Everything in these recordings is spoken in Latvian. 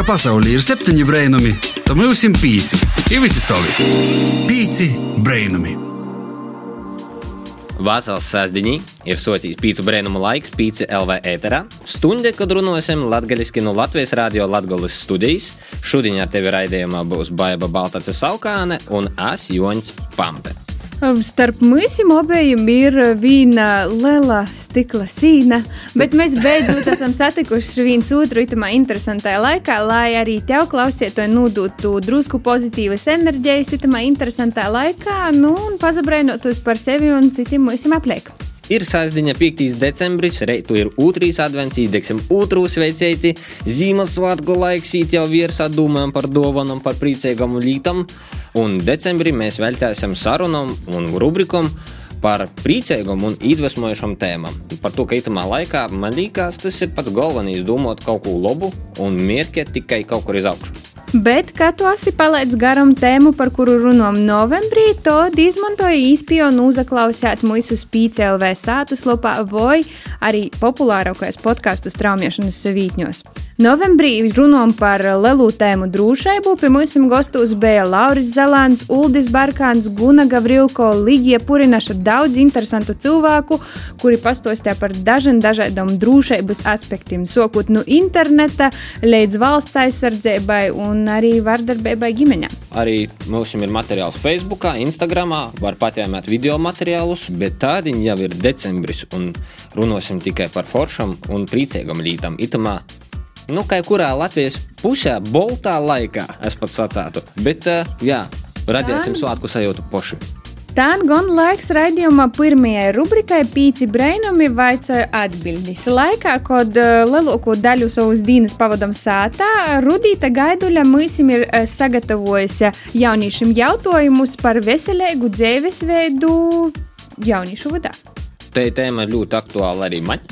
ka pasaulē ir septiņi brainami, tad mums ir pieci. Ir visi savi. Pieci brainami. Vasaras sēdziņā ir socijas pīcis brēnuma laiks, pīcis LV ēterā. Stunde, kad runāsim latviešu no Latvijas radio Latvijas studijas. Šodien ar tevi raidījumā būs Baiva Baltace Saukāne un Es Joņs Pampe. Starp mums abiem ir viena liela stikla sīna, bet mēs beidzot esam satikuši viens otru itamā interesantajā laikā, lai arī tev klausītāji nodotu drusku pozitīvas enerģijas itamā interesantā laikā, nu un pazabrainotos par sevi un citiem mums apliek. Ir sāsdiņa 5. decembris, reitu ir otrs advents, īdeksim otru sveicēti, Ziemassvētku laiks, īt jau virsā domājam par dovanām, par priecīgām lītām, un decembrī mēs veltāsim sarunām un rubrikam par priecīgām un iedvesmojošām tēmām. Par to, ka itamā laikā man liekas, tas ir pats galvenais domāt kaut ko labu un mērķēt tikai kaut kur iz augšu. Bet, kad tu esi palaidis garam tēmu, par kuru runājam novembrī, tad izmantoja īspēju un uzaklausīt mūsu spīcēlvē sātu slopā vai arī populārākais podkāstu straumiešanas vītņos. Novembrī runājam par lielu tēmu drošību. Pie mums gastos bija Lauris Zelāns, Uldis Barkāns, Guna Gavrilko, Ligija Purinaša, daudz interesantu cilvēku, kuri pastāstīja par dažiem dažādiem drošības aspektiem, sākot no interneta līdz valsts aizsardzībai un arī vardarbībai ģimenē. Arī mums ir materiāls Facebook, Instagram, var patēmēt video materiālus, bet tādi jau ir decembris un runāsim tikai par foršam un priecīgam lītam. Itamā nu, kā kurā Latvijas pusē, boltā laikā, es pat sacētu. Bet, uh, jā, radīsim svētku sajūtu poši. Tā gan laiks raidījumā pirmajai rubrikai Pīci Brainumi vaicāja atbildes. Laikā, kad uh, lielāko daļu savas dienas pavadām sātā, Rudīta Gaiduļa mūsim ir uh, sagatavojusi jauniešiem jautājumus par veselīgu dzīvesveidu jauniešu vadā. Tā tēma ir ļoti aktuāla arī man.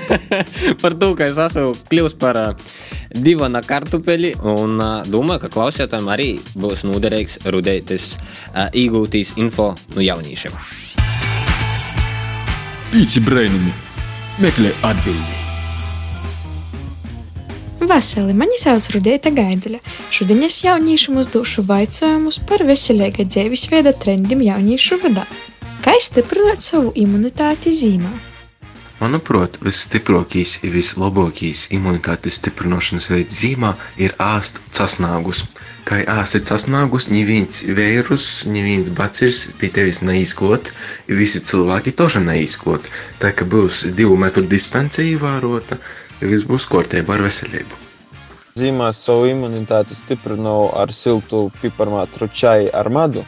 par to, ka es esmu kļuvis par divana kartupeli un domāju, ka klausītājiem arī būs noderīgs rudētis iegūtīs info no jauniešiem. Pīci brainami. Meklē atbildi. Vasarī mani sauc Rudēta Gaiduļa. Šodien es jauniešiem uzdošu jautājumus par veselīga dzīvesveida trendiem jauniešu vadā. Kā stiprināt savu imunitāti zīmē? Manuprāt, visstiprākais un vislabākais imunitātes stiprināšanas veids zīmā ir āst casnāgus. Kā āsti casnāgus, neviens vīrus, neviens bacils pie tevis neizklot, visi cilvēki toža neizklot. Tā kā būs divu metru distancija ievērota, viss būs kārtībā ar veselību. Zīmās savu imunitāti stiprinu ar siltu piparmātru čaju ar madu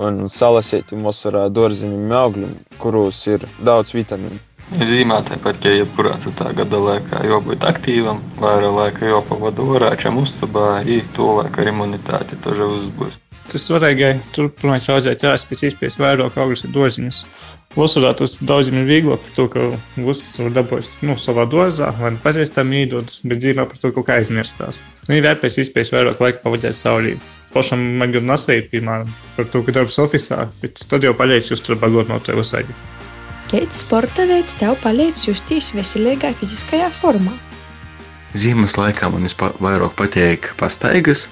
un salasītiem vasarā dārziņiem augļiem, kuros ir daudz vitamīnu. Zīmē tāpat, ka jebkurā citā gada laikā jābūt aktīvam, vairāk laika jāpavada orā, čem uztabā, ir to laika ar imunitāti toža uzbūs. Tas svarīgai turpināt raudzēt ēst pēc iespējas vairāk augļus un dārziņus. Vasarā tas daudziem ir vieglāk par to, ka viss var dabūt nu, savā dozā, vai nu pazīstam īdot, bet dzīvē par to kaut kā aizmirstās. Nu, ir vērts pēc iespējas vairāk laika pavadīt saulī. Pašam man gan nasēja, piemēram, par to, ka darbs oficiālā, bet tad jau paļaujas uz to bagot no tevis aigi. Kāds sporta veids tev palīdz justies veselīgā fiziskajā formā? Ziemas laikā man vairāk patīk pastaigas,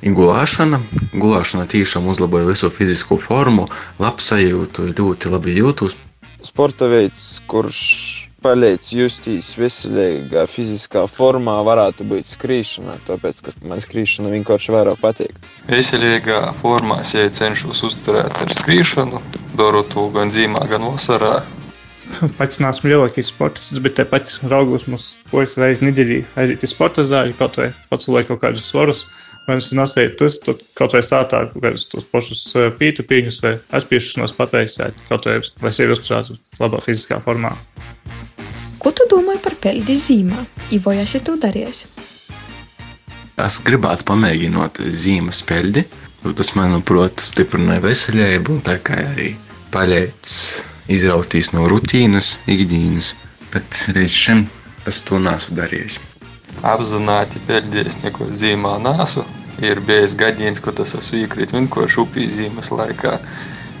gulēšana. Gulēšana tiešām uzlaboja visu fizisko formu, labsajūtu, ļoti labi jūtos. Sporta veids, kurš palīdz justies veselīgā fiziskā formā, varētu būt skrīšana, tāpēc, ka man skrīšana vienkārši vairāk patīk. Veselīgā formā es ja cenšos uzturēt ar skrīšanu, daru to gan zīmā, gan vasarā. Pats neesmu lielākais sportists, bet tāpat raugos mums pojas reizes nedēļā aiziet uz sporta zāli, kaut vai pacelēt kaut kādus svarus. Vai es nesēju tas, tad kaut vai sātā kaut kādus tos pašus pītu pīņus vai atspiešanos pataisēt, kaut vai, lai sevi uzturētu labā fiziskā formā. Ko tu domāji par peldi zīmē? Ivo, esi tu darījis? Es gribētu pamēģināt zīmes peļdi. Tas, manuprāt, stiprināja veselību un tā kā arī palīdz izrautīs no rutīnas, ikdienas, bet līdz šim es to neesmu darījis. Apzināti pēdējais neko zīmā nesu. Ir bijis gadījums, ka tas esmu iekrits vienkārši upī zīmes laikā,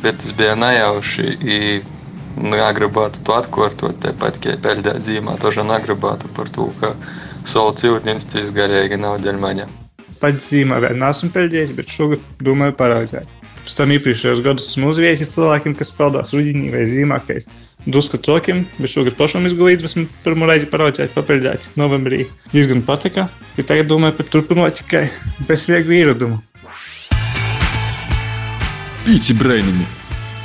bet tas bija nejauši. Tāpat kā peļģēt zīmē, to jau negribētu par to, ka Sola ciltnis tas galīgi nav dēļ maņa. Pats zīmē vēl neesmu peldējis, bet šogad domāju paraudzēt. Pēc tam iepriekšējos gados esmu uzviesis cilvēkiem, kas peldās rudenī vai zīmākais. Dusku tokiem, bet šogad pašam izglītību esmu pirmo reizi paraudzēt, papeldēt novembrī. Diezgan patika, bet tagad domāju par turpinot tikai bez vieglu ieradumu. Pīci brainami.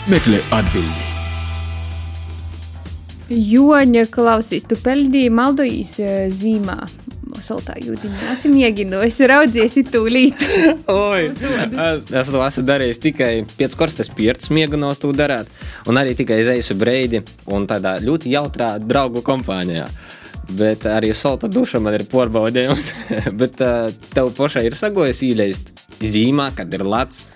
Meklē atbildi. Joņa klausīs, tu peldīji maldojīs eh, zīmā. Saltā jūtiņā. Esmu iegindojis, raudzies tūlīt. Oi, es, es to esmu darījis tikai pēc korstas pieredzes, mieganos to darāt, un arī tikai izēju breidi un tādā ļoti jautrā draugu kompānijā. Bet arī solta duša man ir porbaudījums. Bet uh, tev pašai ir sagojis īleist zīmā, kad ir lats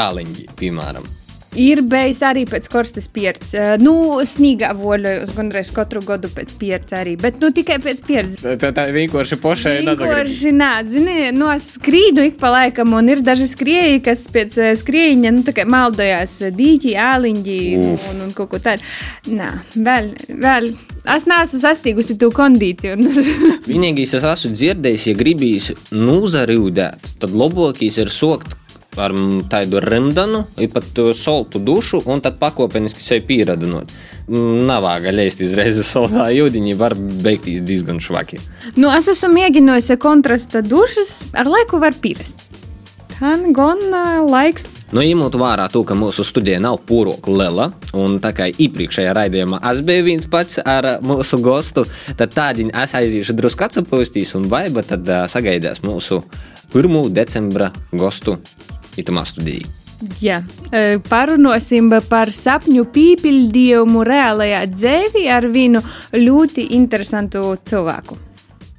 āliņģi, piemēram. Ir bijis arī pēc korstas pieredzes. Eh, Nu, snīgā voļojos gandrīz katru gadu pēc pieredzes arī, bet nu tikai pēc pieredzes. Tā, tā vienkārši nesagrib. Vienkārši nē, zini, no skrīdu ik pa laikam, un ir daži skrēji, kas pēc skrējiņa, nu, tā kā maldojās dīķi, āliņģi un, un kaut ko tādu. Nē, vēl, vēl. Es neesmu sasniegusi to kondīciju. Vienīgais, es esmu dzirdējis, ja gribīs nūzarīdēt, tad labākais ir sokt ar tādu rindanu, pat to soltu dušu, un tad pakāpeniski sevi pieradinot. Mm, Nav leist izreiz soltā jūdiņa, var beigties diezgan švaki. nu, es esmu mēģinājusi kontrasta dušas, ar laiku var pierast. Gan, gan uh, laiks. Nu, ņemot vērā to, ka mūsu studija nav pūroka lela, un tā kā iepriekšējā raidījumā es biju viens pats ar mūsu gostu, tad tādiņa es aiziešu drusku atsapūstīs, un vaiba tad ā, sagaidās mūsu 1. decembra gostu itamā studijā. Jā, parunāsim par sapņu pīpildījumu reālajā dzīvē ar vienu ļoti interesantu cilvēku.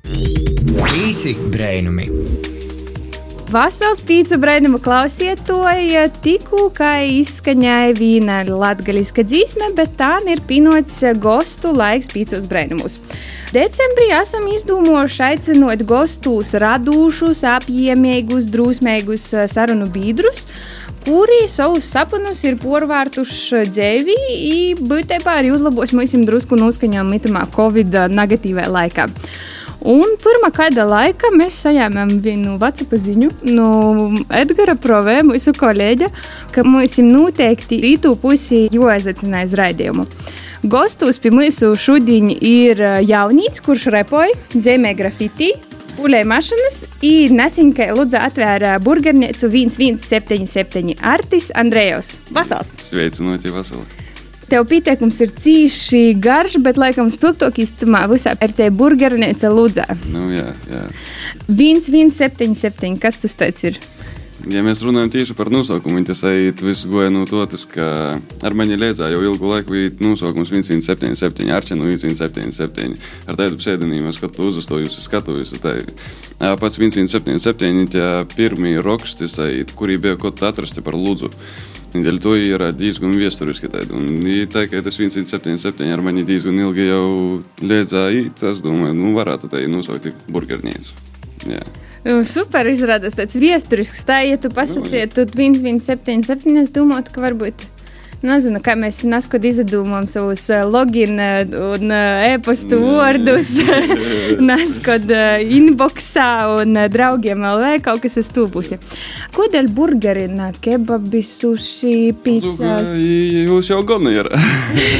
Pīci brainami. Vasals pīcu brainumu klausietoja tikko, kā izskaņāja viena latgaliska dzīsme, bet tā ir pinots gostu laiks pīcos brainumus. Decembrī esam izdomājuši aicinot gostus radūšus, apjēmīgus, drusmīgus sarunu biedrus, kuri savus sapņus ir porvārtuši dzīvī, būtībā arī uzlabos mums drusku noskaņām mitamā Covid negatīvā laikā. Un pirmā kāda laika mēs saņēmām vienu WhatsApp ziņu no Edgara Provē, mūsu kolēģa, ka mums noteikti rītu pusi jāizacina uz raidījumu. Gostos pie mūsu šodien ir jaunīts, kurš repoja, zemē grafitī, Ulēja mašīnas, ir nesenkai Lūdzu atvēra burgernīcu 1177 Artis Andrejos. Vasals! Sveicināti, Vasarā! Tev pieteikums ir cīši garš, bet laikam spilgtākais tamā visā ir te burgernīca Lūdzā. Nu, jā, jā. 1177, kas tas tāds ir? Ja mēs runājam tieši par nosaukumu, tas eit viss goja no to, tas, ka ar mani liedzā jau ilgu laiku bija nosaukums 1177, Arčenu 1177. Ar tādu pseidonīmu es skatojos. Tā, ā, pats 1177, tie pirmie raksti, kuri bija kaut kā atrasti par Lūdzu. Dēļ to ir diezgan vēsturiski. tādi. Un i tā kā tas 1177 ar mani diezgan ilgi jau liedzā īt, es domāju, nu varētu tā nosaukt burgernīcu. Jā. Nu, super izrādās tāds vēsturisks. Tā, ja tu pasakīji, tu 1177, es domāju, ka varbūt. Nezinu, kā mēs neskatām izdomājam savus uh, login uh, un uh, e-pastu vārdus, neskatām inboxā un draugiem LV kaut kas stūpusi. Kodēļ burgerina, kebabi, suši, pizzas? Jūs jau gan ir.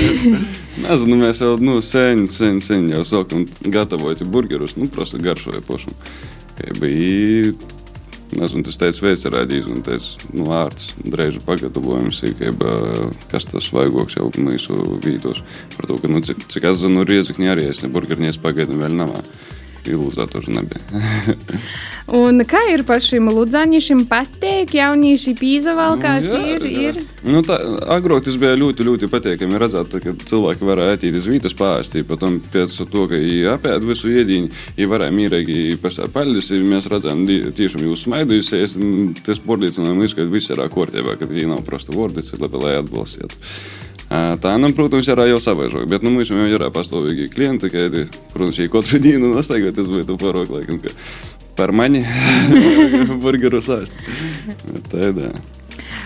Nezinu, mēs jau nu, sen, sen, sen jau sākam gatavot burgerus. Nu, prasa garšoja pašam. Kā bija, nezinu, tas teica vēsturādījis un teica, nu, ārts, dreižu pagatavojums, kā kas tas vaigoks jau mūsu vītos. Par to, ka, nu, cik, cik es zinu, riezikņi arī es, ne burgernies pagaidām vēl nav. Ilūzā tur nebija. Un kā ir par šīm ludzāņiem patīk, jaunieši pīzavalkās Nu, jā, ir, jā. ir. Nu, tā, agrāk tas bija ļoti, ļoti patīkami redzēt, ka cilvēki varēja aiziet uz vietas pārsteigt. Pēc pēc to, ka viņi apēda visu ēdienu, viņi varēja mierīgi pasāpēļus. Mēs redzējām, di- tiešām jūs smaidusies. Tas pārliecināja, ka viss ir kārtībā, ka viņi nav prosta vārdi, labi, lai atbalstītu. Там, прутом вчора я сам вижу. Бет, ну ми ж вчора поставили клієнти, кайди, прутом ще й кот родій, ну настайго, ти збито порок, лайком. Пермані, бургеру састь. Та й да.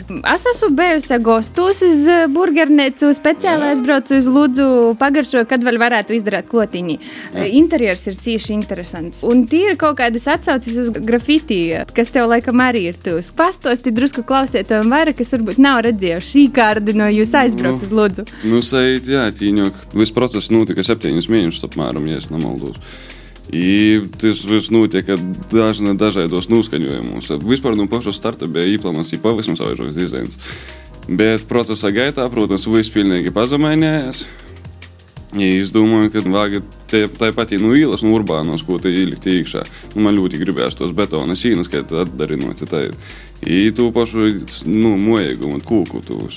Es esmu bijusi gostos uz eh, burgernīcu, speciāli aizbraucu uz Lūdzu, pagaršoju, kad vēl varētu izdarīt klotiņu. Interjers ir cīši interesants. Un tie ir kaut kādas atsauces uz grafiti, kas tev laikam arī ir tūs. Pastosti drusku klausietojam vairāk, kas varbūt nav redzējuši šī kārdi no jūs aizbraukt uz Lūdzu. Nu, sajūt, jā, tīņok. Viss process notika septiņus mēnešus apmēram, ja es nemaldos. І ти ж весну тільки навіть до сну skaņojimus. Vispār nu pašas starta bija īplāns jau pavisam savaižoks dizains. Bet procesa gaitā, protams, viss pilnīgi pazemainējās. Ja es domāju, ka vajag tā pati nu, īlas, nu, urbānos, ko te ielikt iekšā. Nu, man ļoti gribējās tos betona sīnas, kad atdarinot. Tā, и ту пашу, ну, моего, вот, куку ту,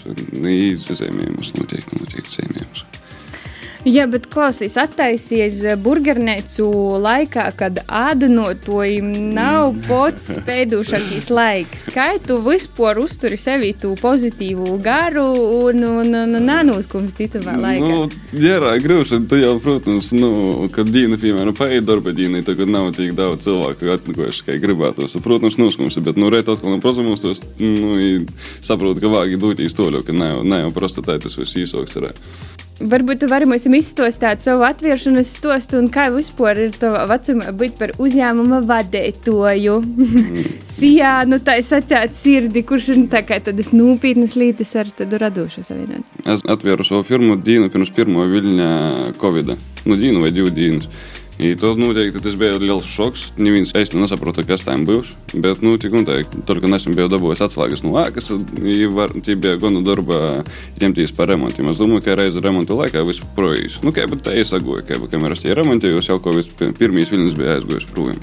и за займемся, ну, тех, ну, тех, займемся. Jā, bet klausīs, attaisies burgernīcu laikā, kad ādaņotājiem nav pats spēdušākais laiks. Kā tu vispār uzturi sevi tu pozitīvu garu un, un, un, un nanūskums citamā laikā? Nu, jā, grūši, tu jau, protams, nu, kad dīna, piemēram, paiet darba dīna, tagad nav tik daudz cilvēku atnikojuši, kā gribētos. Protams, noskums, bet, nu, rēt atkal no prozumos, nu, saprotu, ka vāgi dūtīs toļu, ka ne jau, ne jau prosta tā Varbūt tu vari mums izstāstīt savu atvēršanas stostu un kā vispār ir tavā vecumā būt par uzņēmuma vadītāju. Sijā, nu tā ir sacēta sirdi, kurš ir tā kā tādas nopietnas lietas ar tādu radošu savienojumu. Es atvēru savu firmu dienu pirms pirmo viļņa Covid. Nu, dienu vai divu dienas. I to noteikti tas bija liels šoks. Neviens īsti nesaprota, kas tam būs. Bet, nu, tik un tā, tur, ka nesen biju dabūjis atslēgas no ēkas, tie bija gana darba ņemties par remontiem. Es domāju, ka reizē remonta laikā viss projīs. Nu, kā bet tā iesagoja, ka kamēr es tie remontēju, jau kaut kas pirmīs vilnis bija aizgojis projām.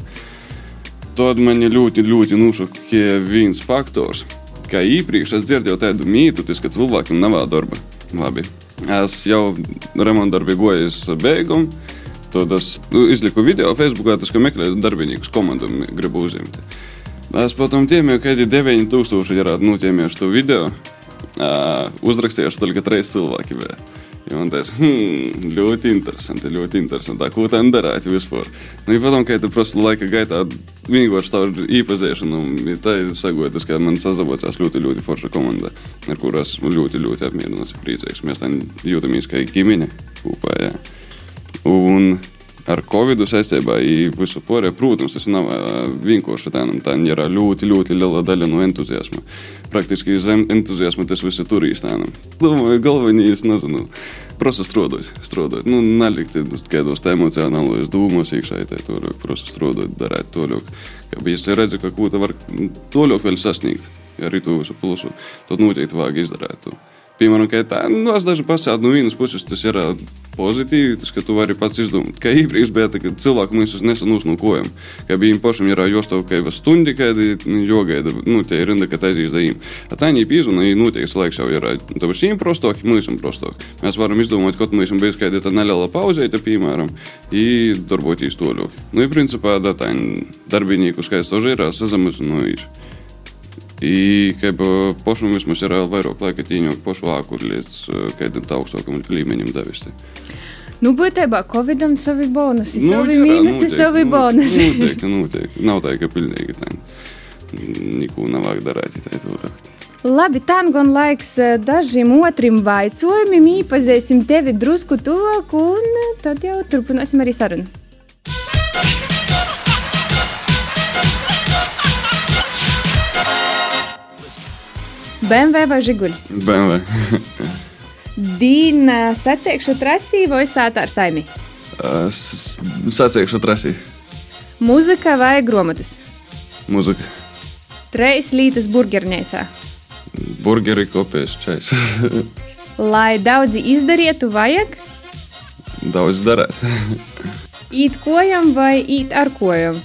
Tad man ļoti, ļoti nušokēja viens faktors. Kā iepriekš es dzirdēju tādu mītu, tas, ka cilvēkiem nav darba. Labi. Es jau remonta darbi gojis beigumu Tad es nu, izliku video Facebookā, tas, ka meklēju darbiniekus komandu un gribu uzņemt. Es potom tiemēju, ka 9000 ir nutiemējuši to video. Uh, uzrakstījuši tikai trīs cilvēki. Bija. Un tas hmm, ļoti interesanti, ļoti interesanti. Ko tā darīt vispār? Nu, ja padomā, ka tu просто laika gaitā vienkārši tādu īpazīšanu, ja tā ir sagotas, ka man sazavocās ļoti, ļoti forša komanda, ar kuru esmu ļoti, ļoti apmierināts un priecīgs. Mēs tā jūtamies kā ģimene kopā. Jā. Un ar Covid saistībā visu pārējo, protams, tas nav vienkārši tā, tā ir ļoti, ļoti liela daļa no entuziasma. Praktiski zem entuziasma tas viss ir turīs. Domāju, galvenais, nezinu, просто strādāt, strādāt. Nu, nelikt kādos emocionālos dūmos iekšā, tā tur просто strādāt, darīt to ļoti. Kā bija es redzu, ka ko tu var to ļoti vēl sasniegt, ja arī to visu plusu, tad noteikti vajag izdarīt. To. Piemēram, tā, nu, es daži pasāku, no nu, vienas puses tas ir pozitīvi, tas, ka tu vari pats izdomāt, kā īpriekš bija, kad cilvēku mēs nesen nu, uznūkojam, ka viņiem pašiem ir jāstāvkaiva stundi, kad nu, jogaida, nu, tie ir rinda, ka taizīs za viņiem. A tā viņi pīzuna, viņi noteikti laiks jau ir, tev ir šīm prostok, mēs esam prostok. Mēs varam izdomāt, kaut mēs esam bijis kāda tā neliela pauzēta, piemēram, i darbotīs toļok. Nu, i principā, da tā, darbinīku skaits toži ir, sazamazinojuši. И как бы пошлым vismaz ir vairāk laika tīņot pošu vāku līdz kādam augstākam līmeņam davesti. Nu, būtībā Covidam savi bonusi, nu, savi jā, mīnusi, savi bonusi. Noteikti, noteikti. Nav tā, ka pilnīgi tā. Neko nav vajag darīt, tā turāk. Labi, tā gan laiks dažiem otrim vaicojumiem, iepazīsim tevi drusku tuvāk, un tad jau turpināsim arī sarunu. BMW vai Žigulis? BMW. Dīna sacīkšu trasī vai sātā ar saimi? Sacīkšu trasī. Mūzika vai grāmatas? Mūzika. Treis lītas burgernīcā. Burgeri kopēs čais. Lai daudzi izdarītu, vajag? Daudz darīt. īt kojam vai īt ar kojam?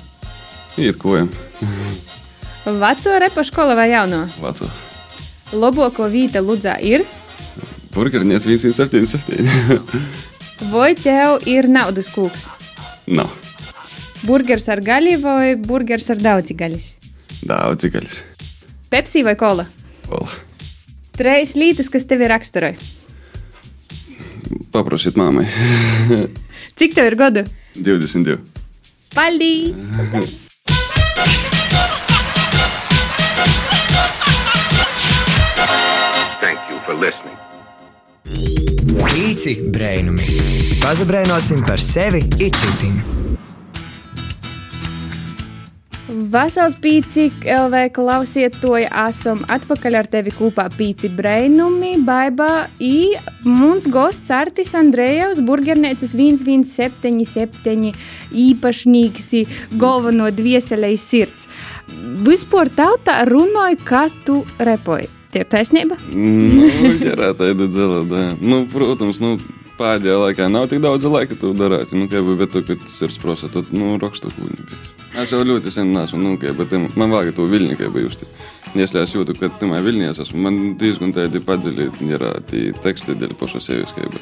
Īt kojam. Veco repa skola vai jauno? Veco. Labāko vieta Ludzā ir? Burgernieks 177. vai tev ir naudas kūks? Nav. Burgers ar gaļu vai burgers ar daudz gaļas? Daudz gaļas. Pepsi vai kola? Kola. Trejas lietas, kas tev ir raksturoja. Paprasiet mammai. Cik tev ir gadu? 22. Paldies! desmit. Pīci brainumi. Pazabrainosim par sevi itcitim. Vasals pīci LV klausietoja esam atpakaļ ar tevi kopā pīci brainumi, baibā i mums gosts Artis Andrejevs, burgernēcis 1177 īpašnīgs i galveno dvieselei sirds. Vispār tautā runāja, ka tu repoji. Tie ir taisnība? Nu, jā, tā ir dzela, jā. Nu, protams, nu, pēdējā laikā nav tik daudz laika to darīt. Nu, kā jau bet, kad tas ir sprosa, tad, nu, rakstu kūņi bija. Es jau ļoti sen neesmu, nu, kā, bet man vajag to viļņu, kā bijuši. Если es jūtu, ka timā Viļņā es esmu, man diezgan tādi padziļi ir tie teksti dēļ paša sevis, kā jau.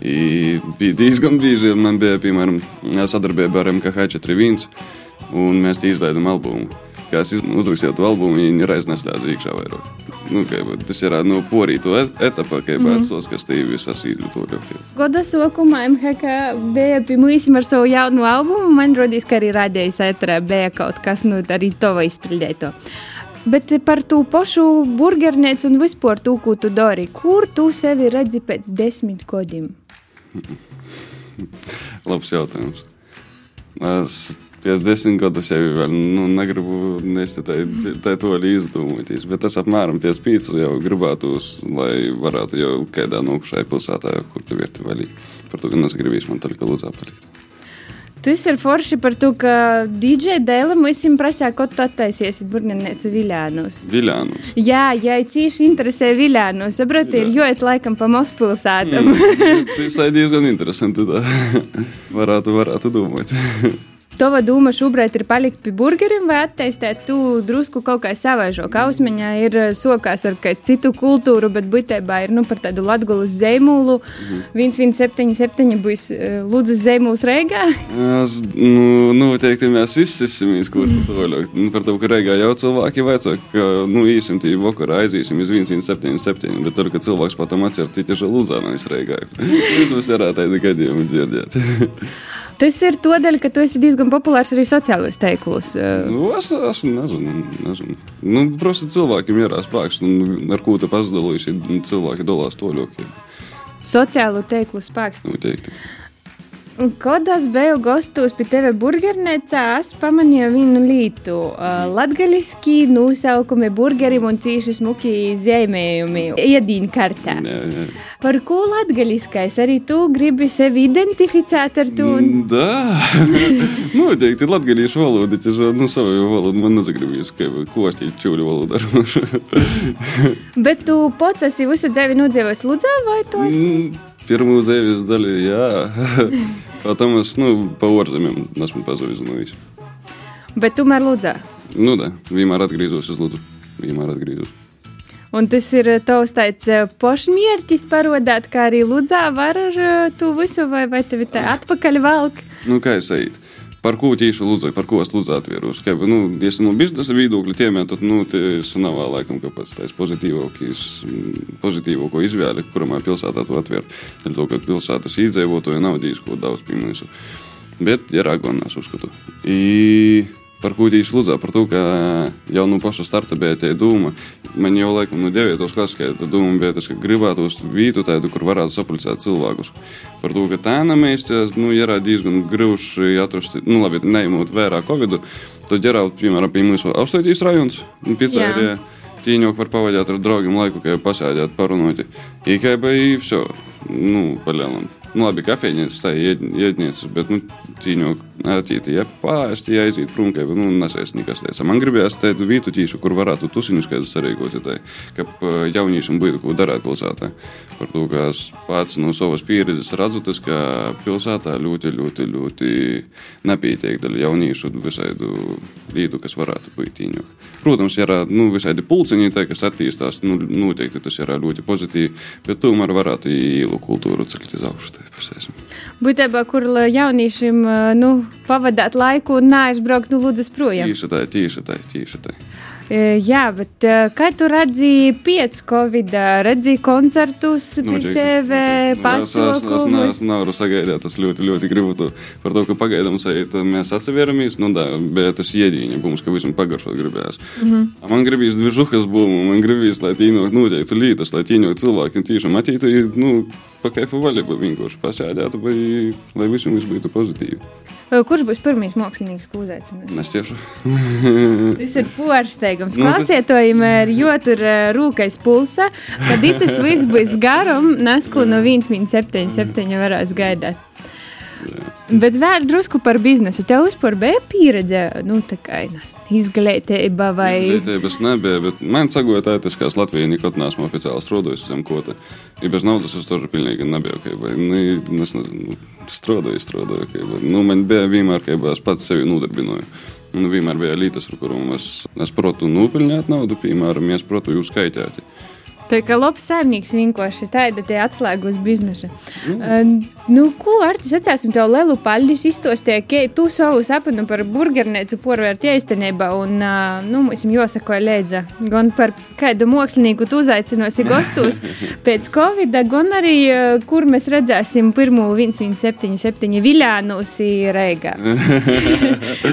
I bija diezgan bieži, man bija, piemēram, sadarbība ar MKH41, un mēs izlaidām albumu. Kā es uzrakstīju albumu, viņi reiz neslēdza iekšā vairāk. Nu, kā, tas ir no porīto etapa, kā Mhm. bērns, ir visas izglītoļu. Goda sokumā MHK bija pie mums ar savu jaunu albumu. Man rodīs, ka arī radījis etrā bija kaut kas, nu, arī to izpildēto. Bet par to pašu burgernēcu un vispār to, ko tu dari, kur tu sevi redzi pēc desmit gadiem? Labs jautājums. Es pēc desmit gadus jau vēl nu, negribu nest tā, tā to arī izdomāties, bet es apmēram pēc pīcu jau gribētos, lai varētu jau kādā nokšai pilsētā, kur tu vērti valī. Par to, ka nesagribīs man tikai lūdzā palikt. Tas ir forši par to, ka DJ Dēlam visiem prasīja, ko tu attaisiesi burgernēcu Viļānos. Viļānus. Jā, ja cīši interesē Viļānos, saproti, ir joet laikam pa Mospilsētam. Mm, tas ir diezgan interesanti. Tā. varētu, varētu domāt. Tava doma šobrīd ir palikt pie burgeriem vai attīstīt tu drusku kaut kā savaižo. Kausmiņā ir eh, sokās ar citu kultūru, bet būtībā ir nu, par tādu latgulus zeimūlu. Mhm. 1177 būs eh, Lūdzes zeimūls Reigā. Es, nu, noteikti mēs izsisimies, kur tu toļāk. Nu, par to, ka Reigā jau cilvēki vaicā, ka, nu, īsim tī vakarā aiziesim uz 1177, bet tur, ka cilvēks patam atcer tīķi žalūdzā, nevis Reigā. Vismaz varētu tādi gadījumi dzirdēt. Tas ir tādēļ, ka tu esi diezgan populārs arī sociālajos tēklos. Nu, es esmu, nezinu, nezinu. Nu, prosti cilvēkiem ierās spēks, un ar ko tu pasadalījies, cilvēki dalās to ļoti. Sociālo tēklu spēks. Nu, teikti. Kad es biju gastos pie tevis burgernīcā, es pamanīju vienu lietu. Uh, Latvijasiski nosaukumi burgerim un cīši smuki zīmējumi iedīņu jā. Par ko latviskais arī tu gribi sevi identificēt ar to? Да, noteikti latviešu valoda, tas ir nu, savu valodu. Man nezagribīs, ka kostīt čūļu valodu ar Bet tu pats esi visu dzīvi nodzīvojis Ludzā vai tu esi? Pirmā dzīves daļa, jā. Potom es, nu, pa ārzemēm esmu pazudis. Bet tomēr Ludzā. Nu, da, vienmēr atgriezos uz Lūdzu. Vienmēr atgriezos. Un tas ir tavs tāds pašmērķis parodēt, kā arī Ludzā var ar to visu, vai, vai tevi tā atpakaļ valk? Nu, kā es eju? Par ko tieši lūdzu, par ko es lūdzu atvieros? Kā, nu, ja no biznesa viedokļa tiem, tad nu, tas nav laikam kāpēc tāds pozitīvākais, pozitīvāko izvēle, kuramā pilsētā to atvērt. Dēļ to, ka pilsētas iedzīvotāji nav diezko daudz mums. Bet ir agонās uzskatu. I par ko īsi lūdzā, par to, ka eh, jau no nu paša starta bija tā doma. Man jau laikam, nu, devītos klases, ka tā doma bija tas, ka gribētos vītu tādu, kur varētu sapulcēt cilvēkus. Par to, ka tēna meistars, nu, ir diezgan grūši atrast, nu, labi, neimot vērā Covid, tad ģerāt, piemēram, pie mūsu austoitīs rajonus, nu, pizzērijā. Eh, tīņok var pavadīt ar draugiem laiku, kā jau pasēdēt, parunot. Ikai bija jau, nu, palielināt. Nu, labi, kafejnīcas, tā ir iednīcas, bet, nu, tīņok atīt, ja pārst, ja aiziet prom, ka, nu, nesēs nekas teica. Man gribējās tādu vietu tīšu, kur varētu tusiņus kādus sarīkot, ja tā, ka jauniešiem būtu ko darīt pilsētā. Par to, ka es pats no savas pieredzes redzu, tas, ka pilsētā ļoti, ļoti, ļoti nepietiek daļa jauniešu visādu lietu, kas varētu būt tīņok. Protams, ir nu, visādi pulciņi, tā, kas attīstās, nu, noteikti tas ir ļoti pozitīvi, bet tomēr varētu īlu kultūru celt iz augšu. Pasēsim. Būtībā, kur la jauniešiem eh, nu, pavadāt laiku un neaizbraukt no Lūdzes projām. Tīši tā, tīši tā, tīši tā. E, Jā, bet eh, kā tu redzi pēc Covid, redzi koncertus, Nu, pie sevi Es pasaukumus? nevaru sagaidīt, tas ļoti, ļoti gribu to. Par to, ka pagaidām sēž, mēs atsevieramies, nu da, bet tas iedīņa būs, ka visam pagaršot gribējās. Mhm. A Man gribīs dvižukas būmu, man gribīs, lai tīnok noteikti lītas, lai tīnok cilvēki tīšām attītu, nu, pa kaifu vaļību vienkārši pasēdētu, vai lai visam viss būtu pozitīvi. Kurš būs pirmais mākslinieks, ko uzaicināt? Es tieši. Tas ir porsteigums. Nu, tas- Klausietojam, jo tur eh, rūkais pulsa, kad itas viss būs garam, nesko no 1,77 varēs gaidāt. Bet vēl drusku par biznesu. Tev vispār bija pieredze, nu, tā kā izglītība vai... Izglītības nebija, bet man sagoja tā, tas, ka es Latvijā nekad neesmu oficiāli strādājis zem kota. Ja bez naudas es tur pilnīgi nebiju. Kā, vai, nu, es nezinu, strādāju, strādāju. Kā, vai, nu, man bija vienmēr, ka es pats sevi nodarbināju. Nu, vienmēr bija lītas, ar kurām es, es protu nopelnīt naudu, piemēram, es protu jūs skaitēt. Tā kā labs saimnieks vienkārši tāda te atslēga uz biznesa. Mm. Nu, ko Artis, atcēsim tev lielu paldies, izstostīja, ka tu savu sapnu par burgernēcu porvērt īstenībā, un, ā, nu, mums jāsako lēdza, gan par kādu mākslinieku tu uzaicinosi gastos pēc Covid, gan arī, ā, kur mēs redzēsim pirmo 177 viļānus Reigā.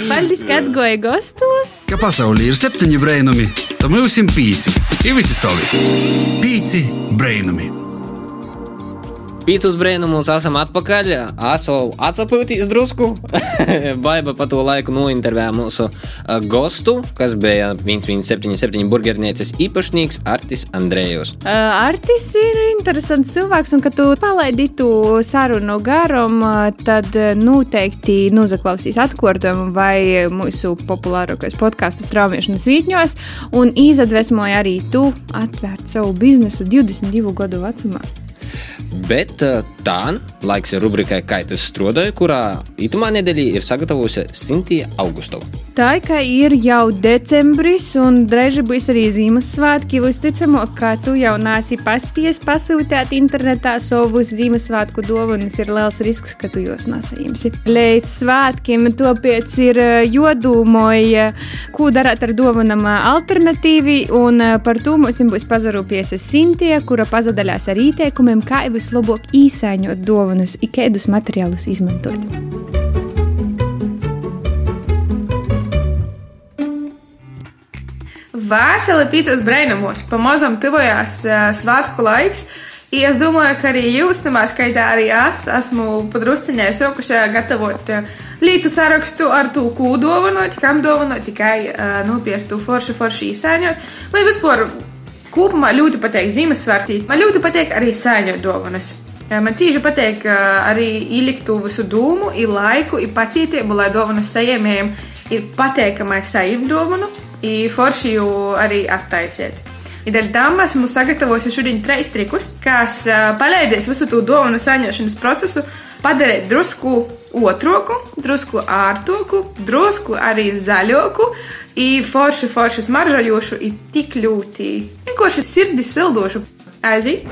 paldies, ka atgoja gastos! Ka pasaulē ir septiņi brainami, tad mums ir pīci. Ir visi savi. Pīci brainami. Pīcis brīnumus esam atpakaļ. Esmu atsapūtījis drusku. Baiba pa to laiku nointervēja mūsu uh, gostu, kas bija 177 burgernieces īpašnieks Artis Andrejus. Uh, Artis ir interesants cilvēks, un, kad tu palaidi tu sarunu garam, uh, tad noteikti nozaklausīs atkārtojumu vai mūsu populārākais podkāstu straumēšanas vītņos, un izadvesmoja arī tu atvērt savu biznesu 22 gadu vecumā. Bet uh, tā laiks ir rubrikai Kaitas strodoja, kurā itamā nedēļā ir sagatavojusi Sintīna Augustova. Tā kā ir jau decembris, un drīz būs arī Ziemassvētki, visticamāk, ka tu jau nāsi paspies pasūtīt internetā savus Ziemassvētku dāvanas. Ir liels risks, ka tu jos nesaņemsi. Līdz svētkiem tāpēc ir eh, jodomāja, ko darīt ar dāvanām alternatīvi, un eh, par to mums būs pazarūpies Sintīna, kura pazadaļās ar ieteikumiem, kā vislabāk īsāņot dāvanas, ikādus materiālus izmantot. Vēseli pīcis brainamos, pamazam tuvojās uh, svētku laiks. I es domāju, ka arī jūs, nemaz skaitā arī es, esmu padrusciņai sākušā gatavot lītu sarakstu ar to, ko dāvinot, kam dāvinot, tikai uh, nopirkt to foršu, foršu īsāņot. Vai vispār kopumā ļoti patīk Ziemassvētki. Man ļoti patīk arī sēņot dāvanas. Man cīņa patīk arī ielikt to visu dūmu, ir laiku, ir pacietību, lai dāvanas saņēmējiem ir patīkamai saņemt dāvanu, ir forši jau arī attaisiet. Dēļ tam esmu sagatavojusi šodien trīs trikus, kas palīdzēs visu to dāvanu saņemšanas procesu padarīt drusku otroku, drusku ārtoku, drusku arī zaļoku, ir forši, forši smaržojošu, ir tik ļoti vienkārši sirdi sildošu. Aiziet!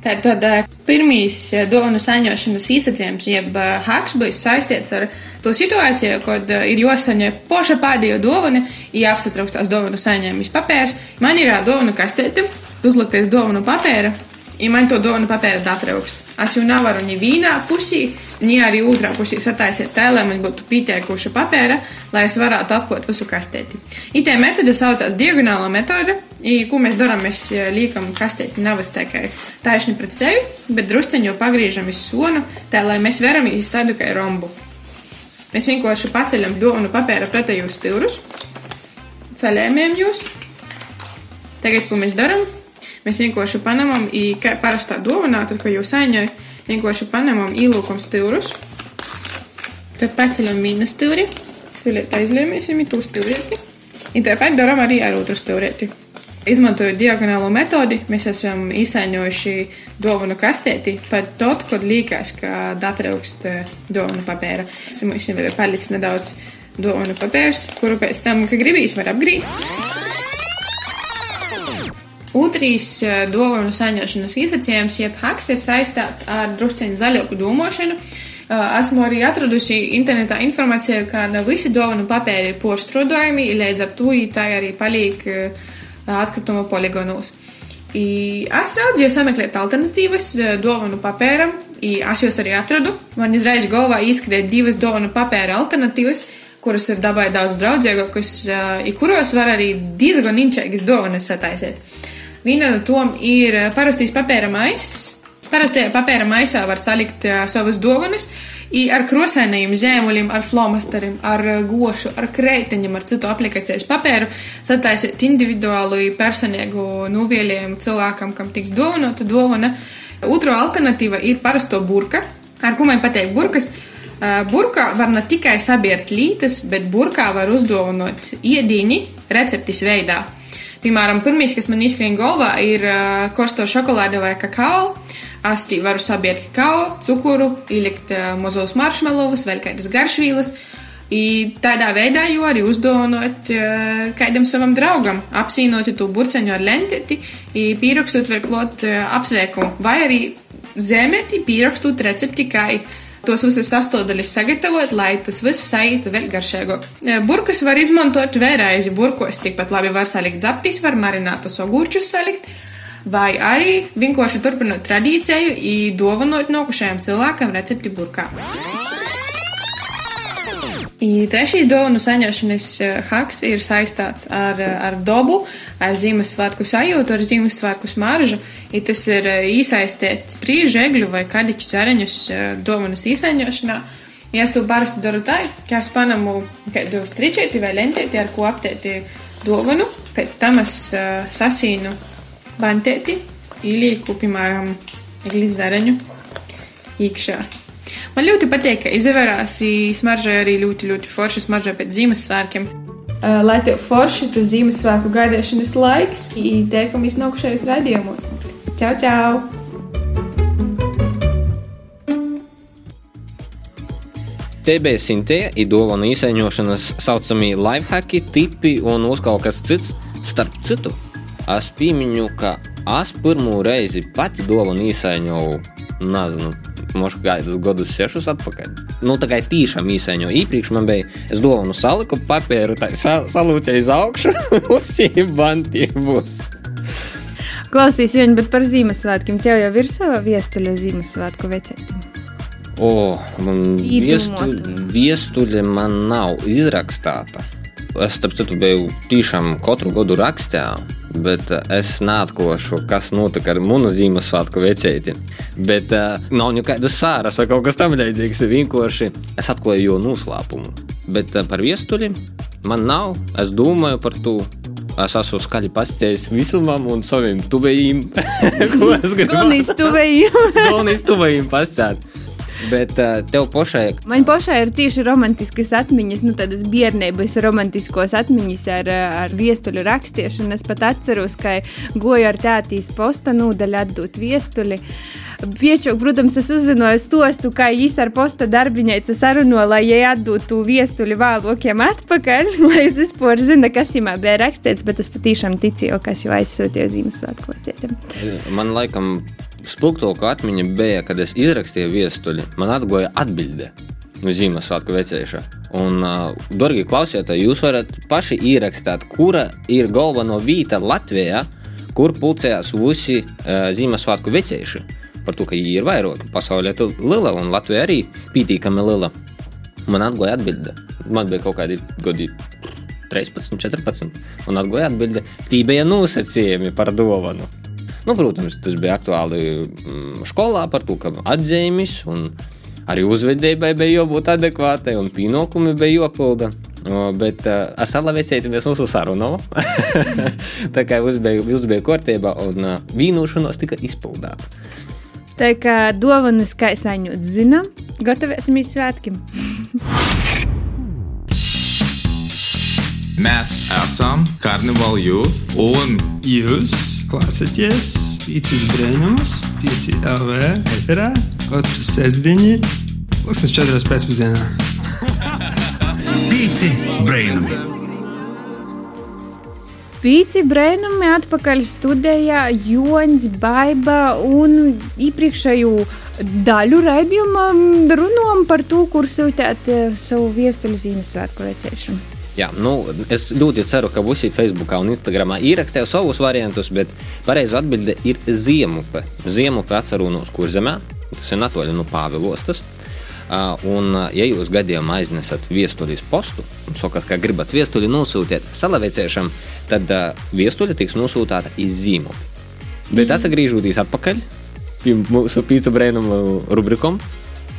Tātad pirmīs dāvanu saņemšanas īsacījums, jeb haks, būs saistīts ar to situāciju, kad ir jāsaņem poša pēdējo dāvanu, ja apsatraukstās dāvanu saņēmīs papērs. Man ir dāvanu kastēti, uzliktais dāvanu papēra, ja man to dāvanu papēra atraukst. Es jau nevaru ni vienā pusī, ni arī otrā pusī sataisīt tā, lai man būtu pietiekuša papēra, lai es varētu apkot visu kastēti. Itē metode saucās diagonāla metode, I, ko mēs darām, mēs liekam kastēti navas tikai taisni pret sevi, bet drusceņi jau pagriežam iz sonu, tā lai mēs veramies tādu kā rombu. Mēs vienkārši paceļam donu papēra pretējos stilrus, ceļējumiem jūs. Tagad, ko mēs darām, mēs vienkārši panamam, kā parastā dovanā, tad, ko jūs saņēmāt, vienkārši panamam īlūkam stilrus, tad paceļam vienu stilri, tuliet aizliemēsim i tu stilrieti, i tāpat darām arī ar otru stilrieti. Izmantojot diagonālo metodi, mēs esam izsaiņojuši dāvanu kastēti pat tad, kad liekas, ka datraukst dāvanu papēra. Mums jau ir palicis nedaudz dāvanu papērs, kuru pēc tam, kad gribīs, var apgrīzt. Otrs eh, dāvanu saņemšanas izsacījums, jeb haks, ir saistīts ar drusciņu zaļāku domāšanu. Eh, esmu arī atradusi internetā informāciju, ka ne visi dāvanu papēri ir porstrādājumi, līdz ar to tā arī paliek eh, atkrituma poligonos. I es raudzīju sameklēt alternatīvas dāvanu papēram, es jūs arī atradu. Man izraiz galvā izskrēja divas dāvanu papēra alternatīvas, kuras ir dabai daudz draudzīgākas, i kuros var arī diezgan inčīgas dāvanas sataisīt. Viena no tām ir parastīs papēra maiss. Parastajā papēra maisā var salikt uh, savas dāvanas, ar krosēniem zīmoliem, ar flomasteriem, ar gošu, ar kreiteņiem, ar citu aplikācijas papēru, sataisīt individuālu personīgu nuvielējumu cilvēkam, kam tiks dāvanota dāvana. Otra alternatīva ir parasto burka, ar ko man patīk burkas. Burkā var ne tikai sabiert lītas, bet burkā var uzdāvināt iedīņi receptes veidā. Piemēram, pirmais, kas man izskrien galvā, ir korsto šokolāde vai kakao. Asti varu sabiet kakao, cukuru, ielikt uh, mazos maršmelovus, vēl kādas garšvīlas. I tādā veidā jau arī uzdāvinot uh, kādam savam draugam, apsīnot to burceņu ar lenteti, pierakstot vēl klot uh, apsveikumu, vai arī zemeti pierakstot recepti, kā tos visas sastāvdaļas sagatavot, lai tas viss saītu vēl garšīgāk. Burkus var izmantot vēlreiz burkos, tikpat labi var salikt zaptis, var marinātus ogurčus salikt, vai arī vienkārši turpinot tradīciju, īdovanot nokušajam cilvēkam recepti burkā. I trešais dāvanu saņemšanas haks ir saistīts ar, ar dabu, ar Ziemassvētku sajūtu, ar Ziemassvētku smaržu. I tas ir iesaistīts prīžegļu vai kadiķu zareņus dāvanas īsaņošanā. Ja es to parasti daru tā, ka es panamu kādu stričēti vai lentēti, ar ko aptēti dāvanu, pēc tam es uh, sasīnu bantēti, ielieku, piemēram, glīz zareņu iekšā. Man ļoti patīk, ka izvērās smaržai arī ļoti, ļoti forši smaržai pēc Ziemassvētkiem. Lai tev forši tas Ziemassvētku gaidīšanas laiks, ieteikumi iznākušajos raidījumos. Čau, čau! TB Sintēja ir dāvana īsaiņošanas saucamie lifehacki, tipi un uz kaut kas cits. Starp citu, es piemiņu, ka es pirmo reizi pati dāvanu īsaiņoju, nezinu, Možda gaidu gadus sešus atpakaļ. Nu, tā kā tīšām īsaiņo iepriekš man bija, es dāvanu saliku papīru, tā sa salūcēju uz augšu, uz šiem bantiem būs. Klausīs viņu, bet par Ziemassvētkiem tev jau ir sava viestuļa Ziemassvētku vecēta. O, man viestuļa, viestuļa man nav izrakstāta. Es, starp citu, biju tiešām katru gadu rakstā, bet uh, es neatklāšu, kas notika ar manu Ziemassvētku vecēti. Bet uh, nav nekādas sāras vai kaut kas tamlīdzīgs. Vienkārši es atklāju jau noslēpumu. Bet uh, par viestuļiem man nav. Es domāju par to. Es esmu skaļi pasakījis visumam un saviem tuvējiem, ko es gribu. Galvenais tuvējiem. Galvenais tuvējiem pasakāt. Bet uh, tev pašai. Man pašai ir tieši romantiskas atmiņas, nu, tādas bērnības romantiskos atmiņas ar, ar viestuļu rakstīšanu. Es pat atceros, ka goju ar tētīs posta nūdaļu atdot viestuļi. Piečok, protams, es uzzināju stostu, kā viņš ar posta darbinīcu saruno, lai viņi atdotu viestuļi vēlokiem atpakaļ, lai es vispār zinu, kas viņam bija rakstīts, bet es patiešām ticēju, kas jau aizsūtīja Ziemassvētku vecētam. Man laikam spilgtākā atmiņa bija, kad es izrakstīju viestuļi, man atgoja atbilde. No Ziemassvētku vecēša. Un, uh, darbie klausītāji, jūs varat paši ierakstīt, kura ir galvenā vieta Latvijā, kur pulcējās visi uh, Ziemassvētku vecēši. Par to, ka viņi ir vairāki. Pasaulē ir liela un Latvija arī pītīkami liela. Man atgoja atbilde. Man bija kaut kādi gadi 13, 14, un atgoja atbilde. Tī bija nosacījumi par dāvanu. Nu, protams, tas bija aktuāli mm, skolā par to, ka atzīmes un arī uzvedībai bija jābūt adekvātai un pienākumi bija jāpilda. Bet uh, ar savu vecīti mēs mūsu sarunu. tā kā viss bija, kārtībā un uh, vīnošanos tika izpildīta. Tā kā dāvanas, kā saņemt, zinām, gatavojamies svētkiem. Mēs esam Carnival Youth, un jūs klausāties Pīcis Brēnumus, Pīci LV eterā katru pusnes četras pēcpusdienā. Pīci Brēnumi! Pīci brēnumi atpakaļ studijā Joņs, Baiba un iepriekšēju daļu raidījumā runājam par to, kur sūtīt eh, savu viestuļu Ziemassvētku veicēšanu. Jā, nu, es ļoti ceru, ka visi Facebook un Instagram ierakstīja savus variantus, bet pareizā atbilde ir ziemupe. Ziemupe atcerūnos kurzemē, tas ir natoļi no Pāvilostas. Uh, un, ja jūs gadījumā aiznesat viestuļus postu un sakat, ka gribat viestuļu nosūtīt salavēciešam, tad uh, viestuļa tiks nosūtīta iz zīmu. Bet atgriežoties atpakaļ pie mūsu pīcis brēnumu rubrikam,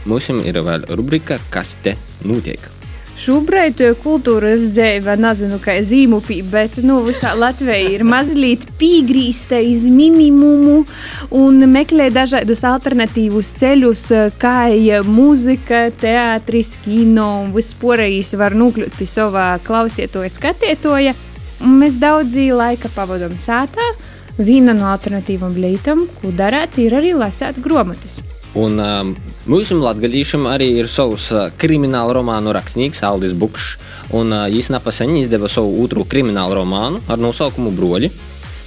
mums ir vēl rubrika, kas te notiek. Šobrīd kultūras dzīve, nezinu, kā zīmupī, bet nu, visā Latvijā ir mazliet piegrīzta iz minimumu un meklē dažādus alternatīvus ceļus, kā mūzika, teātris, kino un vispārējais var nokļūt pie savā klausītoja, skatītoja. Mēs daudz laika pavadām sātā. Viena no alternatīvām lietām, ko darīt, ir arī lasīt grāmatas. Un um, mūsu latgadīšam arī ir savs uh, krimināla romānu rakstnieks Aldis Bukšs, un uh, viņš nepasen izdeva savu otru kriminālu romānu ar nosaukumu Broļi.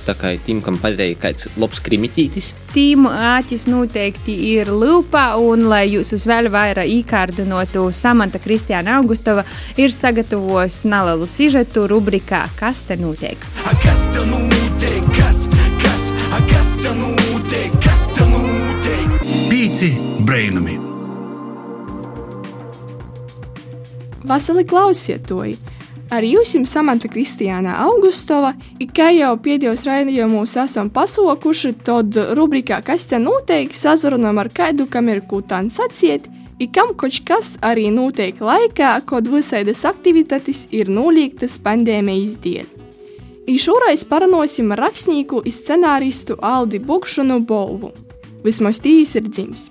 Tā kā tiem, kam patīk kāds labs krimitītis. Tīm āķis noteikti ir lūpā, un, lai jūs uz vēl vairāk īkārdinotu, Samanta Kristiāna Augustova ir sagatavojusi nelielu sižetu rubrikā Kas te notiek? A kas te notiek? Kas, kas, Pīci brainami! Vasarī klausiet to! Ar jums Samanta Kristiāna Augustova, kā jau pēdējos raidījumos esam pasokuši, tad rubrikā Kas te notiek, sazrunām ar kādu, kam ir kūtāns atsiet, i kam kaut kas arī notiek laikā, kad visādas aktivitātes ir nolīgtas pandēmijas dēļ. I šoreiz parunāsim ar rakstnieku un scenāristu Aldi Bukšanu Bolvu. Vismaz tīs ir dzimis.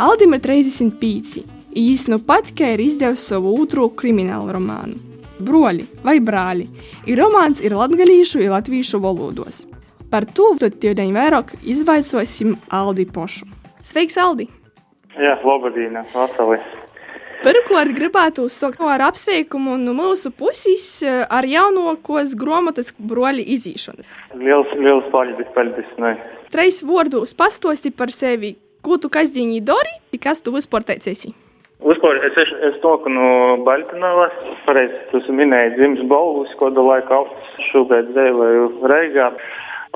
Aldim ir 35, un viņš nu pat kā ir izdevis savu otro kriminālu romānu. Broļi vai brāļi, ir romāns ir latgalīšu un latviešu valodos. Par to tad tiedeņ vairāk izvaicosim Aldi pošu. Sveiks, Aldi! Jā, labdien, vasarī. Pirmkārt, gribētu sākt ar apsveikumu no mūsu puses ar jaunākos grāmatas broļi izīšanu. Liels, liels paldies, paldies. Ne. Treis vārdos pastosti par sevi, ko tu kasdienī dari, kas tu vispār teicēsi. Uzpār, es, es, es toku no Baltinovas, pareizi, tu minēji dzims balvus, kādu laiku augstus šobrīd dzīvoju Reigā.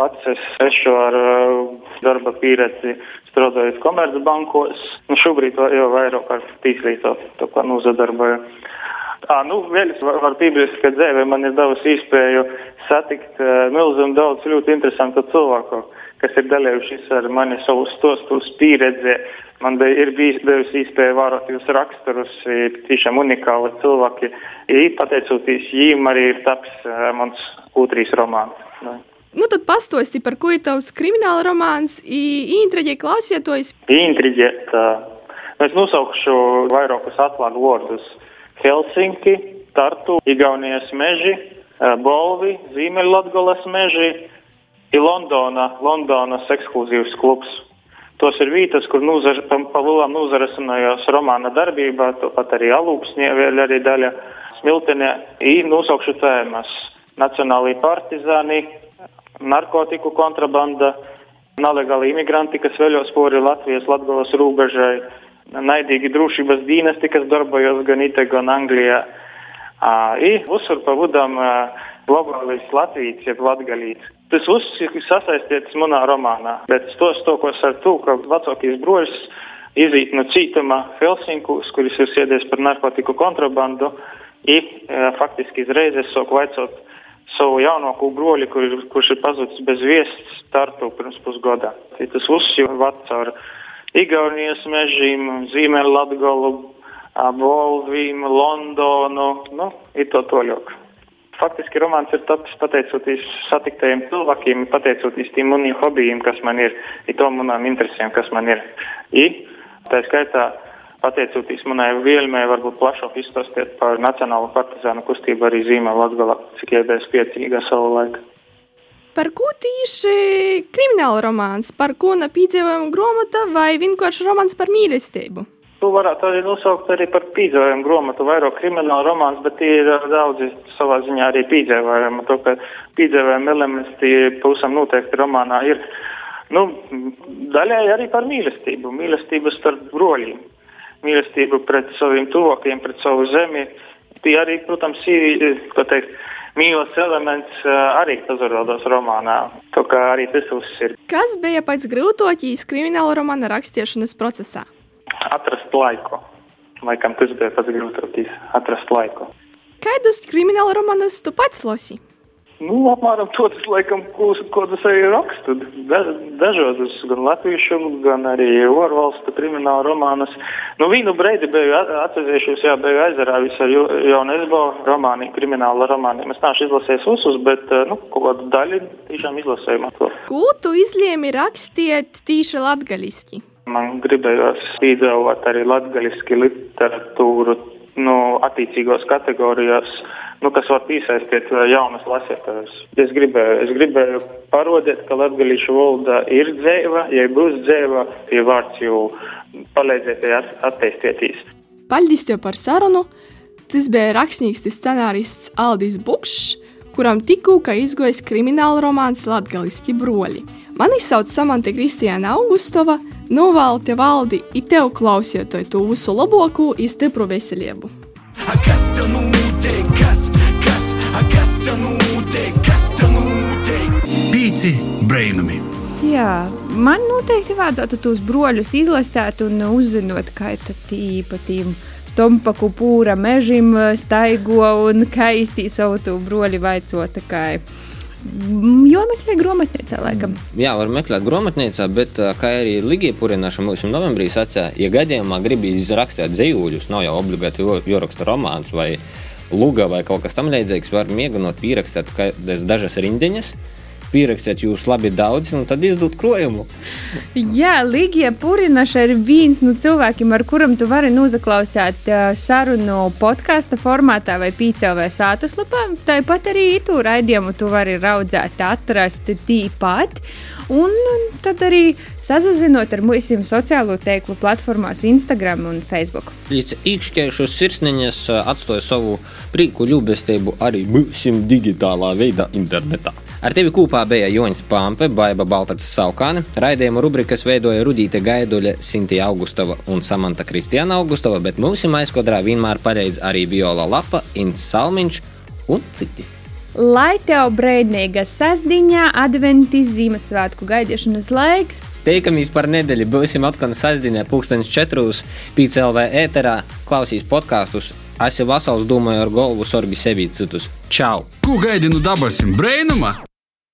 Pats es esmu ar uh, darba pieredzi strādājot komercbankos. Nu, šobrīd jau vairāk ar tīslīto to kā nozadarboju. À, nu, vēl es varu piebilst, ka dzīve man ir devusi iespēju satikt uh, milzīgi daudz ļoti interesantu cilvēku, kas ir dalījušies ar mani savus stostus pieredzi. Man bija, ir bijis devusi iespēja vērot jūs raksturus, tiešām unikāli cilvēki. I, pateicoties viņiem, arī ir taps uh, mans otrs romāns. Nu. Nu, tad pastosti, par ko ir tavs krimināla romāns, īņķi klausieties. Īņķi, nu, es nosaukšu vairākus atklātu vārdus. Helsinki, Tartu, Igaunijas meži, Bolvi, Ziemeļlatgolas meži, ir Londona, Londonas ekskluzīvs klubs. Tos ir vietas, kur nūzar, pa, pa lielām nozarasinājās romāna darbībā, tāpat arī alūksnie vēl arī daļa smiltenē. I nosaukšu tēmas Nacionālī partizāni, narkotiku kontrabanda, nelegāli imigranti, kas veļos pori Latvijas Latgolas rūbežai, naidīgi drošības dienesti, kas darbojas gan Ite, gan Anglijā. I visur pa vidam globālais Latvijas, jeb Latgalīts. Tas viss ir sasaistīts manā romānā, bet tos tokos ar to, ka vecākais broļs izīt no cietuma Helsinkus, kuris ir sēdies par narkotiku kontrabandu, i faktiski izreiz es sāku vaicot savu jaunāko broļi, kur, kurš ir pazudis bez viestas startu pirms pusgada. Tas vats ar Igaunijas mežiem, Zīmēlu Latgolu, Bolvīm, Londonu, nu, ir to toļok. Faktiski romāns ir tapis pateicoties satiktajiem cilvēkiem, pateicoties tiem maniem hobijiem, kas man ir, ir to manām interesēm, kas man ir. I, tā skaitā, pateicoties manai vielmē, varbūt plašāk izstāstīt par Nacionālo partizānu kustību arī zīmē Latgalā, cik iedēs piecīgā savu laiku. Par ko tieši krimināla romāns, par ko piedzīvojumu grāmata vai vienkārši romāns par mīlestību? To varētu arī nosaukt arī par pīdzējumu grāmatu, vairāk krimināla romāns, bet tie ir daudzi savā ziņā arī pīdzēvājumi. To, ka pīdzēvājumi elementi pavisam noteikti romānā ir. Nu, daļai arī par mīlestību, mīlestību starp broļiem, mīlestību pret saviem tuvākiem, pret savu zemi. Tie arī, protams, ir, ko teikt, mīlas elements ā, arī uzrādās romānā. To kā arī tas uzsver. Kas bija pēc grūtoķīs krimināla romāna rakstīšanas procesā? Atrast laiku. Laikam tas bija pats grūtākais - atrast laiku. Kādus krimināla romānus tu pats lasi? Nu, apmēram to tas, laikam, ko, ko tas arī raksta. Da, dažādus, gan latviešu, gan arī ārvalstu kriminālu romānus. Nu, vienu brīdi biju atcerējušies, jā, biju aizarāvis ar Jo- Jaunu Esbo romāniem, krimināla romāniem. Es neesmu izlasījis visus, bet, eh, nu, kaut kādu daļu tiešām to. Ko tu izlēmi rakstīt tīši latgaliski? Man gribējās piedāvāt arī latgaļiski literatūru, nu, attiecīgos kategorijās, nu, kas var piesaistīt eh, jaunas lasītājus. Es gribēju, es gribēju parodēt, ka latgaļīšu valoda ir dzēva, ja būs dzēva, tie vārds jau palīdzēt at- attīstīties. Paldies tev par sarunu! Tas bija rakstnieks scenārists Aldis Bukšs, kuram tikko izgājis krimināla romāns Latvijas broļi. Mani sauc Samanta Kristiāna Augustova, novēlu te valdi, it tev klausītāju to visu labāko, stipru veselību. Kas tev notiek? Kas, kas, kas tev notiek? Kas tev notiek? Pīci brainami. Jā, man noteikti vajadzētu tos broļus izlasīt un uzzināt, kā tie pa tiem stompaku pūra mežiem staigo un kā īsti savu to broļi vaicot. kā- Jo meklē grāmatnīcā, laikam. Jā, var meklēt grāmatnīcā, bet ā, kā arī Ligija Purināša mums novembrī sacīja, ja gadījumā gribi izrakstīt dzīvuļus, nav jau obligāti jāraksta romāns vai luga vai kaut kas tamlīdzīgs, var mēģināt pierakstīt dažas rindiņas, pierakstīt jūs labi daudz un tad izdot krojumu. Jā, Ligija Purinaša ir viens no cilvēkiem, ar kuriem tu vari noklausīt uh, sarunu podkāstu formātā vai pīcēlē sātaslapā. Tāpat arī tu raidījumu tu vari raudzēt, atrast tīpat. Un tad arī sazinot ar mūsu sociālo tīklu platformās Instagram un Facebook. Līdz īkšķējušas sirsniņas ā, atstāja savu prieku ļubestību arī mūsim digitālā veidā internetā. Ar tevi kopā bija Joņš Pampe, Baiva Baltacis Saukāne. Raidījuma rubrikas veidoja Rudīte Gaiduļa, Sintīna Augustova un Samanta Kristiāna Augustova, bet mūsu aizkodrā vienmēr pareizi arī Viola Lapa, Ints Salmiņš un citi. Lai tev brīvdienas sastāvdaļā, adventis Ziemassvētku gaidīšanas laiks, Teikamies par nedēļu. Būsim atkal sastāvdaļā, pūkstens četros, PCLV ēterā, klausīs podkāstus. Esi vasals, domāju, ar galvu sorbi sevi citus. Čau! Ko gaidi no dabasim? Brainuma?